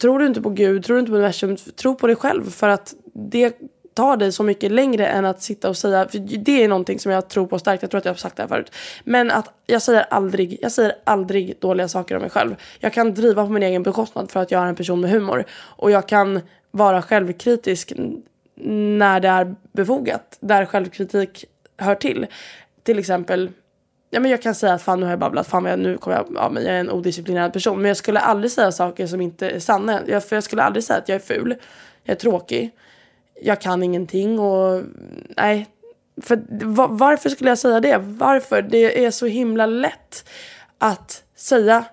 tror du inte på Gud, tror du inte på universum, tro på dig själv för att det tar dig så mycket längre än att sitta och säga, för det är någonting som jag tror på starkt, jag tror att jag har sagt det här förut. Men att jag säger aldrig, jag säger aldrig dåliga saker om mig själv. Jag kan driva på min egen bekostnad för att jag är en person med humor. Och jag kan vara självkritisk när det är befogat, där självkritik hör till. Till exempel Ja, men jag kan säga att fan nu har jag babblat, fan jag, nu kommer jag, ja, men jag är en odisciplinerad person. Men jag skulle aldrig säga saker som inte är sanna. Jag, för jag skulle aldrig säga att jag är ful, jag är tråkig, jag kan ingenting och nej. För varför skulle jag säga det? Varför? Det är så himla lätt att säga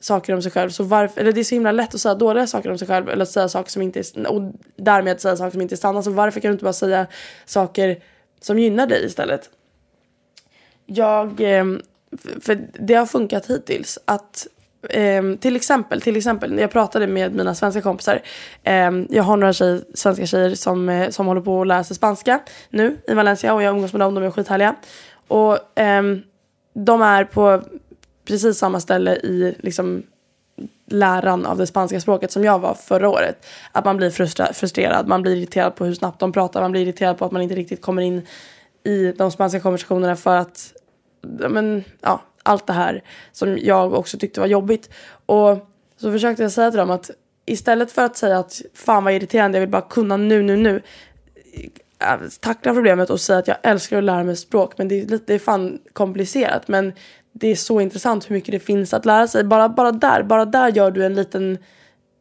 saker om sig själv. Så varför, eller det är så himla lätt att säga dåliga saker om sig själv eller att säga saker som inte är, och därmed säga saker som inte är sanna. Så varför kan du inte bara säga saker som gynnar dig istället? Jag, ehm, för det har funkat hittills att ehm, till exempel, till exempel, när jag pratade med mina svenska kompisar. Ehm, jag har några tjej, svenska tjejer som, eh, som håller på att lära sig spanska nu i Valencia och jag umgås med dem, de är skithärliga. Och de är på precis samma ställe i liksom, läran av det spanska språket som jag var förra året. Att man blir frustra- frustrerad, man blir irriterad på hur snabbt de pratar, man blir irriterad på att man inte riktigt kommer in i de spanska konversationerna för att men, ja, allt det här som jag också tyckte var jobbigt. Och så försökte jag säga till dem att istället för att säga att fan vad irriterande, jag vill bara kunna nu, nu, nu. Äh, tackla problemet och säga att jag älskar att lära mig språk men det är, lite, det är fan komplicerat. Men det är så intressant hur mycket det finns att lära sig. Bara, bara där, bara där gör du en liten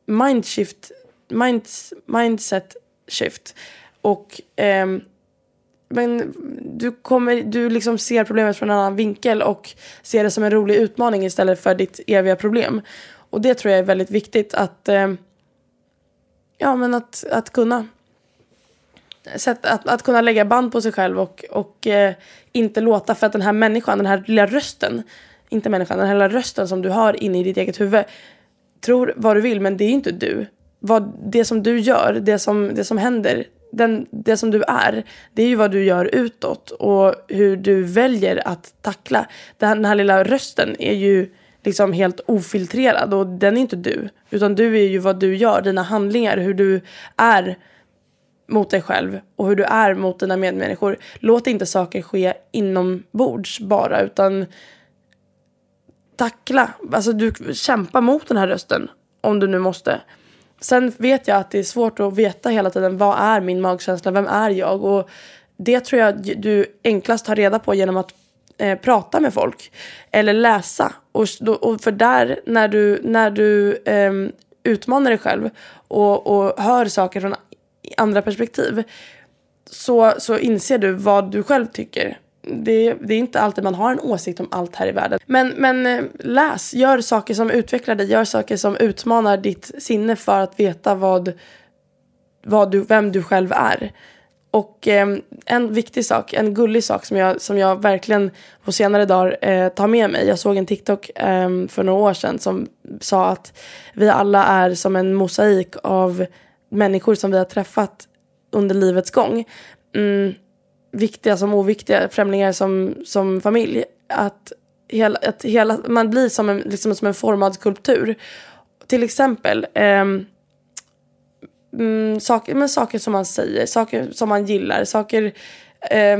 mindshift, minds, mindset shift. Och ehm, men du, kommer, du liksom ser problemet från en annan vinkel och ser det som en rolig utmaning istället för ditt eviga problem. Och det tror jag är väldigt viktigt att, eh, ja, men att, att kunna. Sätt, att, att kunna lägga band på sig själv och, och eh, inte låta för att den här människan, den här lilla rösten, inte människan, den här lilla rösten som du har inne i ditt eget huvud, tror vad du vill men det är inte du. Vad, det som du gör, det som, det som händer, den, det som du är, det är ju vad du gör utåt och hur du väljer att tackla. Den här lilla rösten är ju liksom helt ofiltrerad och den är inte du. Utan du är ju vad du gör, dina handlingar, hur du är mot dig själv och hur du är mot dina medmänniskor. Låt inte saker ske inombords bara utan tackla, alltså du kämpa mot den här rösten om du nu måste. Sen vet jag att det är svårt att veta hela tiden vad är min magkänsla, vem är jag? Och det tror jag du enklast tar reda på genom att eh, prata med folk eller läsa. Och, och för där, när du, när du eh, utmanar dig själv och, och hör saker från andra perspektiv så, så inser du vad du själv tycker det, det, är inte alltid man har en åsikt om allt här i världen. Men, men eh, läs, gör saker som utvecklar dig, gör saker som utmanar ditt sinne för att veta vad, vad du, vem du själv är. Och eh, en viktig sak, en gullig sak som jag, som jag verkligen på senare dagar eh, tar med mig. Jag såg en TikTok eh, för några år sedan som sa att vi alla är som en mosaik av människor som vi har träffat under livets gång. Mm, viktiga som oviktiga, främlingar som, som familj. Att, hela, att hela, man blir som en, liksom som en formad skulptur. Till exempel eh, mm, saker, men saker som man säger, saker som man gillar, saker eh,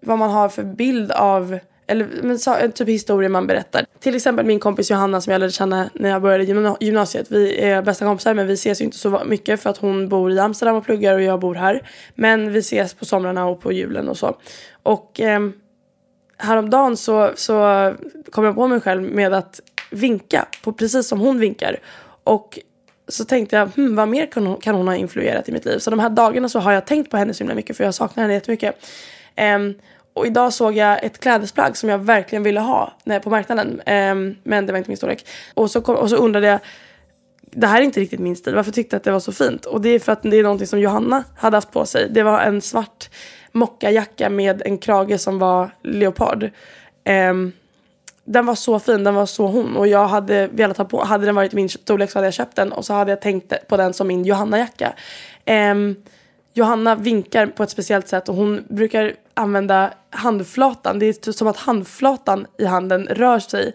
vad man har för bild av eller men, så, typ historier man berättar. Till exempel min kompis Johanna som jag lärde känna när jag började gymnasiet. Vi är bästa kompisar men vi ses ju inte så mycket för att hon bor i Amsterdam och pluggar och jag bor här. Men vi ses på somrarna och på julen och så. Och eh, häromdagen så, så kom jag på mig själv med att vinka på precis som hon vinkar. Och så tänkte jag, hmm, vad mer kan hon, kan hon ha influerat i mitt liv? Så de här dagarna så har jag tänkt på henne så himla mycket för jag saknar henne jättemycket. Um, och idag såg jag ett klädesplagg som jag verkligen ville ha på marknaden. Ehm, men det var inte min storlek. Och så, kom, och så undrade jag, det här är inte riktigt min stil, varför tyckte jag att det var så fint? Och det är för att det är någonting som Johanna hade haft på sig. Det var en svart mockajacka med en krage som var leopard. Ehm, den var så fin, den var så hon. Och jag hade velat ha på, hade den varit min storlek så hade jag köpt den. Och så hade jag tänkt på den som min Johanna-jacka. Ehm, Johanna vinkar på ett speciellt sätt och hon brukar använda handflatan. Det är som att handflatan i handen rör sig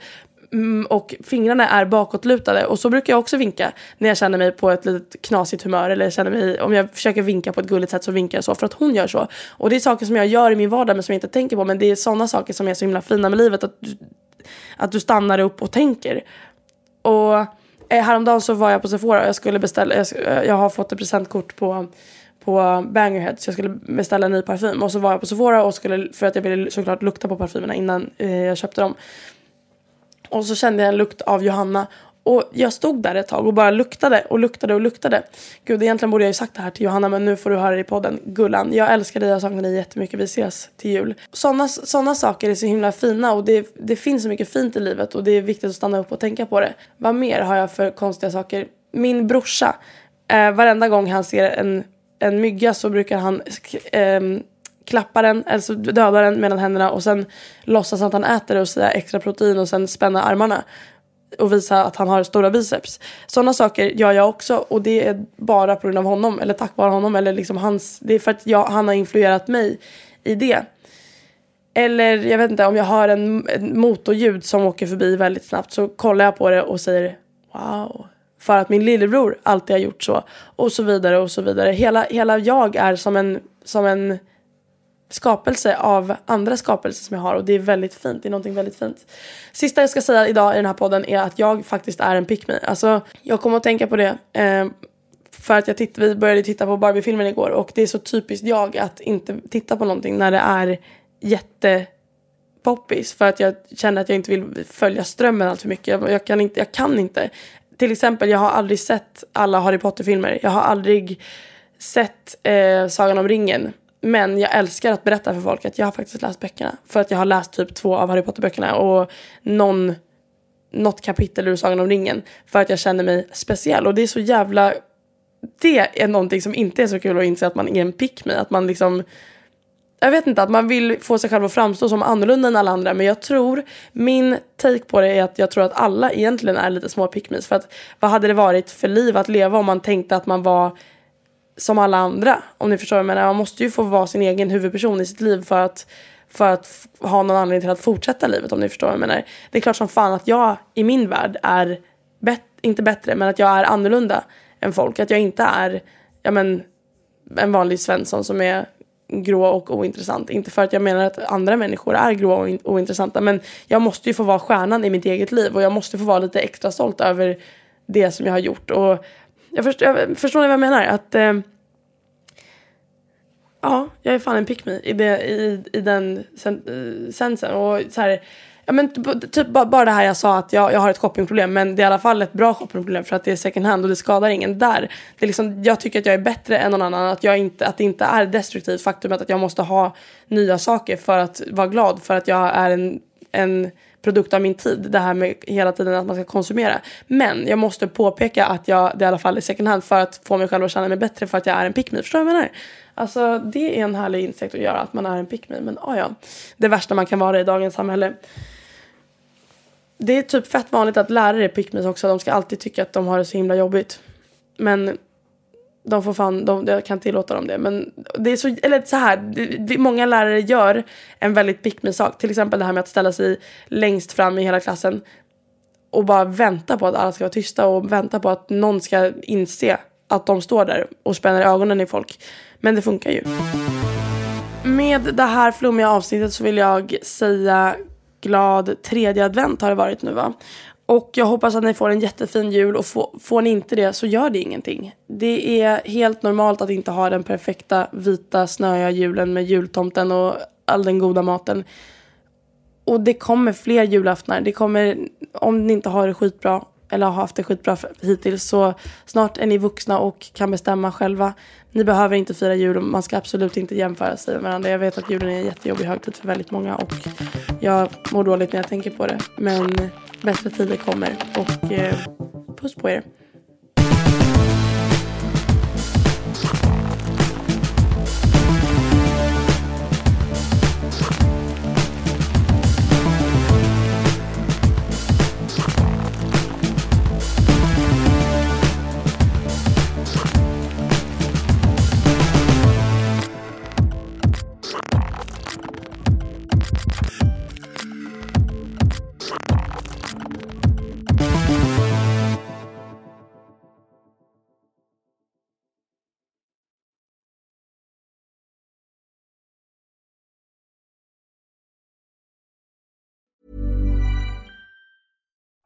mm, och fingrarna är bakåtlutade. Och så brukar jag också vinka när jag känner mig på ett litet knasigt humör eller känner mig, om jag försöker vinka på ett gulligt sätt så vinkar jag så för att hon gör så. Och det är saker som jag gör i min vardag men som jag inte tänker på men det är sådana saker som är så himla fina med livet att du, att du stannar upp och tänker. Och eh, häromdagen så var jag på Sephora och jag skulle beställa, jag, jag har fått ett presentkort på på Bangerhead så jag skulle beställa en ny parfym. Och så var jag på Sephora och skulle, för att jag ville såklart lukta på parfymerna innan eh, jag köpte dem. Och så kände jag en lukt av Johanna. Och jag stod där ett tag och bara luktade och luktade och luktade. Gud, egentligen borde jag ju sagt det här till Johanna men nu får du höra det i podden. Gullan, jag älskar dig, jag saknar dig jättemycket, vi ses till jul. Sådana såna saker är så himla fina och det, det finns så mycket fint i livet och det är viktigt att stanna upp och tänka på det. Vad mer har jag för konstiga saker? Min brorsa, eh, varenda gång han ser en en mygga så brukar han eh, klappa den, alltså döda den mellan händerna och sen låtsas att han äter det och säga extra protein och sen spänna armarna och visa att han har stora biceps. Sådana saker gör jag också och det är bara på grund av honom eller tack vare honom eller liksom hans, det är för att jag, han har influerat mig i det. Eller jag vet inte om jag hör en, en motorljud som åker förbi väldigt snabbt så kollar jag på det och säger wow för att min lillebror alltid har gjort så. Och så vidare och så vidare. Hela, hela jag är som en, som en skapelse av andra skapelser som jag har och det är väldigt fint. Det är någonting väldigt fint. Sista jag ska säga idag i den här podden är att jag faktiskt är en pick me. Alltså jag kommer att tänka på det eh, för att jag titt, vi började titta på Barbie-filmen igår och det är så typiskt jag att inte titta på någonting när det är jätte poppis för att jag känner att jag inte vill följa strömmen allt för mycket. Jag, jag, kan inte, jag kan inte till exempel, jag har aldrig sett alla Harry Potter-filmer. Jag har aldrig sett eh, Sagan om ringen. Men jag älskar att berätta för folk att jag har faktiskt läst böckerna. För att jag har läst typ två av Harry Potter-böckerna och någon, något kapitel ur Sagan om ringen. För att jag känner mig speciell. Och det är så jävla... Det är någonting som inte är så kul att inse att man är en pick me. Att man liksom jag vet inte, att man vill få sig själv att framstå som annorlunda än alla andra. Men jag tror, min take på det är att jag tror att alla egentligen är lite små pickmis. För att vad hade det varit för liv att leva om man tänkte att man var som alla andra? Om ni förstår vad jag menar. Man måste ju få vara sin egen huvudperson i sitt liv för att, för att ha någon anledning till att fortsätta livet om ni förstår vad jag menar. Det är klart som fan att jag i min värld är, bet inte bättre, men att jag är annorlunda än folk. Att jag inte är, ja men, en vanlig Svensson som är grå och ointressant. Inte för att jag menar att andra människor är grå och ointressanta men jag måste ju få vara stjärnan i mitt eget liv och jag måste få vara lite extra stolt över det som jag har gjort. Och jag, förstår, jag förstår ni vad jag menar? Att eh, Ja, jag är fan en pick me i, det, i, i den sen, eh, sensen. Och så här, ja, men typ, typ bara det här jag sa att jag, jag har ett shoppingproblem men det är i alla fall ett bra shoppingproblem för att det är second hand och det skadar ingen där. Det är liksom, jag tycker att jag är bättre än någon annan, att, jag inte, att det inte är destruktivt faktumet att jag måste ha nya saker för att vara glad för att jag är en, en produkt av min tid. Det här med hela tiden att man ska konsumera. Men jag måste påpeka att jag, det i alla fall är second hand för att få mig själv att känna mig bättre för att jag är en pick me. Förstår du vad jag menar? Alltså det är en härlig insikt att göra att man är en pick me. Men oh ja, det värsta man kan vara i dagens samhälle. Det är typ fett vanligt att lärare är pick också. De ska alltid tycka att de har det så himla jobbigt. Men de får fan, de, jag kan tillåta dem det. Men det är så, eller så här, det, många lärare gör en väldigt pick sak. Till exempel det här med att ställa sig längst fram i hela klassen och bara vänta på att alla ska vara tysta och vänta på att någon ska inse att de står där och spänner ögonen i folk. Men det funkar ju. Med det här flummiga avsnittet så vill jag säga glad tredje advent har det varit nu va? Och jag hoppas att ni får en jättefin jul och får, får ni inte det så gör det ingenting. Det är helt normalt att inte ha den perfekta vita snöiga julen med jultomten och all den goda maten. Och det kommer fler julaftnar. Det kommer, om ni inte har det skitbra eller har haft det skitbra hittills så snart är ni vuxna och kan bestämma själva. Ni behöver inte fira jul och man ska absolut inte jämföra sig med varandra. Jag vet att julen är en jättejobbig högtid för väldigt många och jag mår dåligt när jag tänker på det. Men bättre tider kommer och eh, puss på er.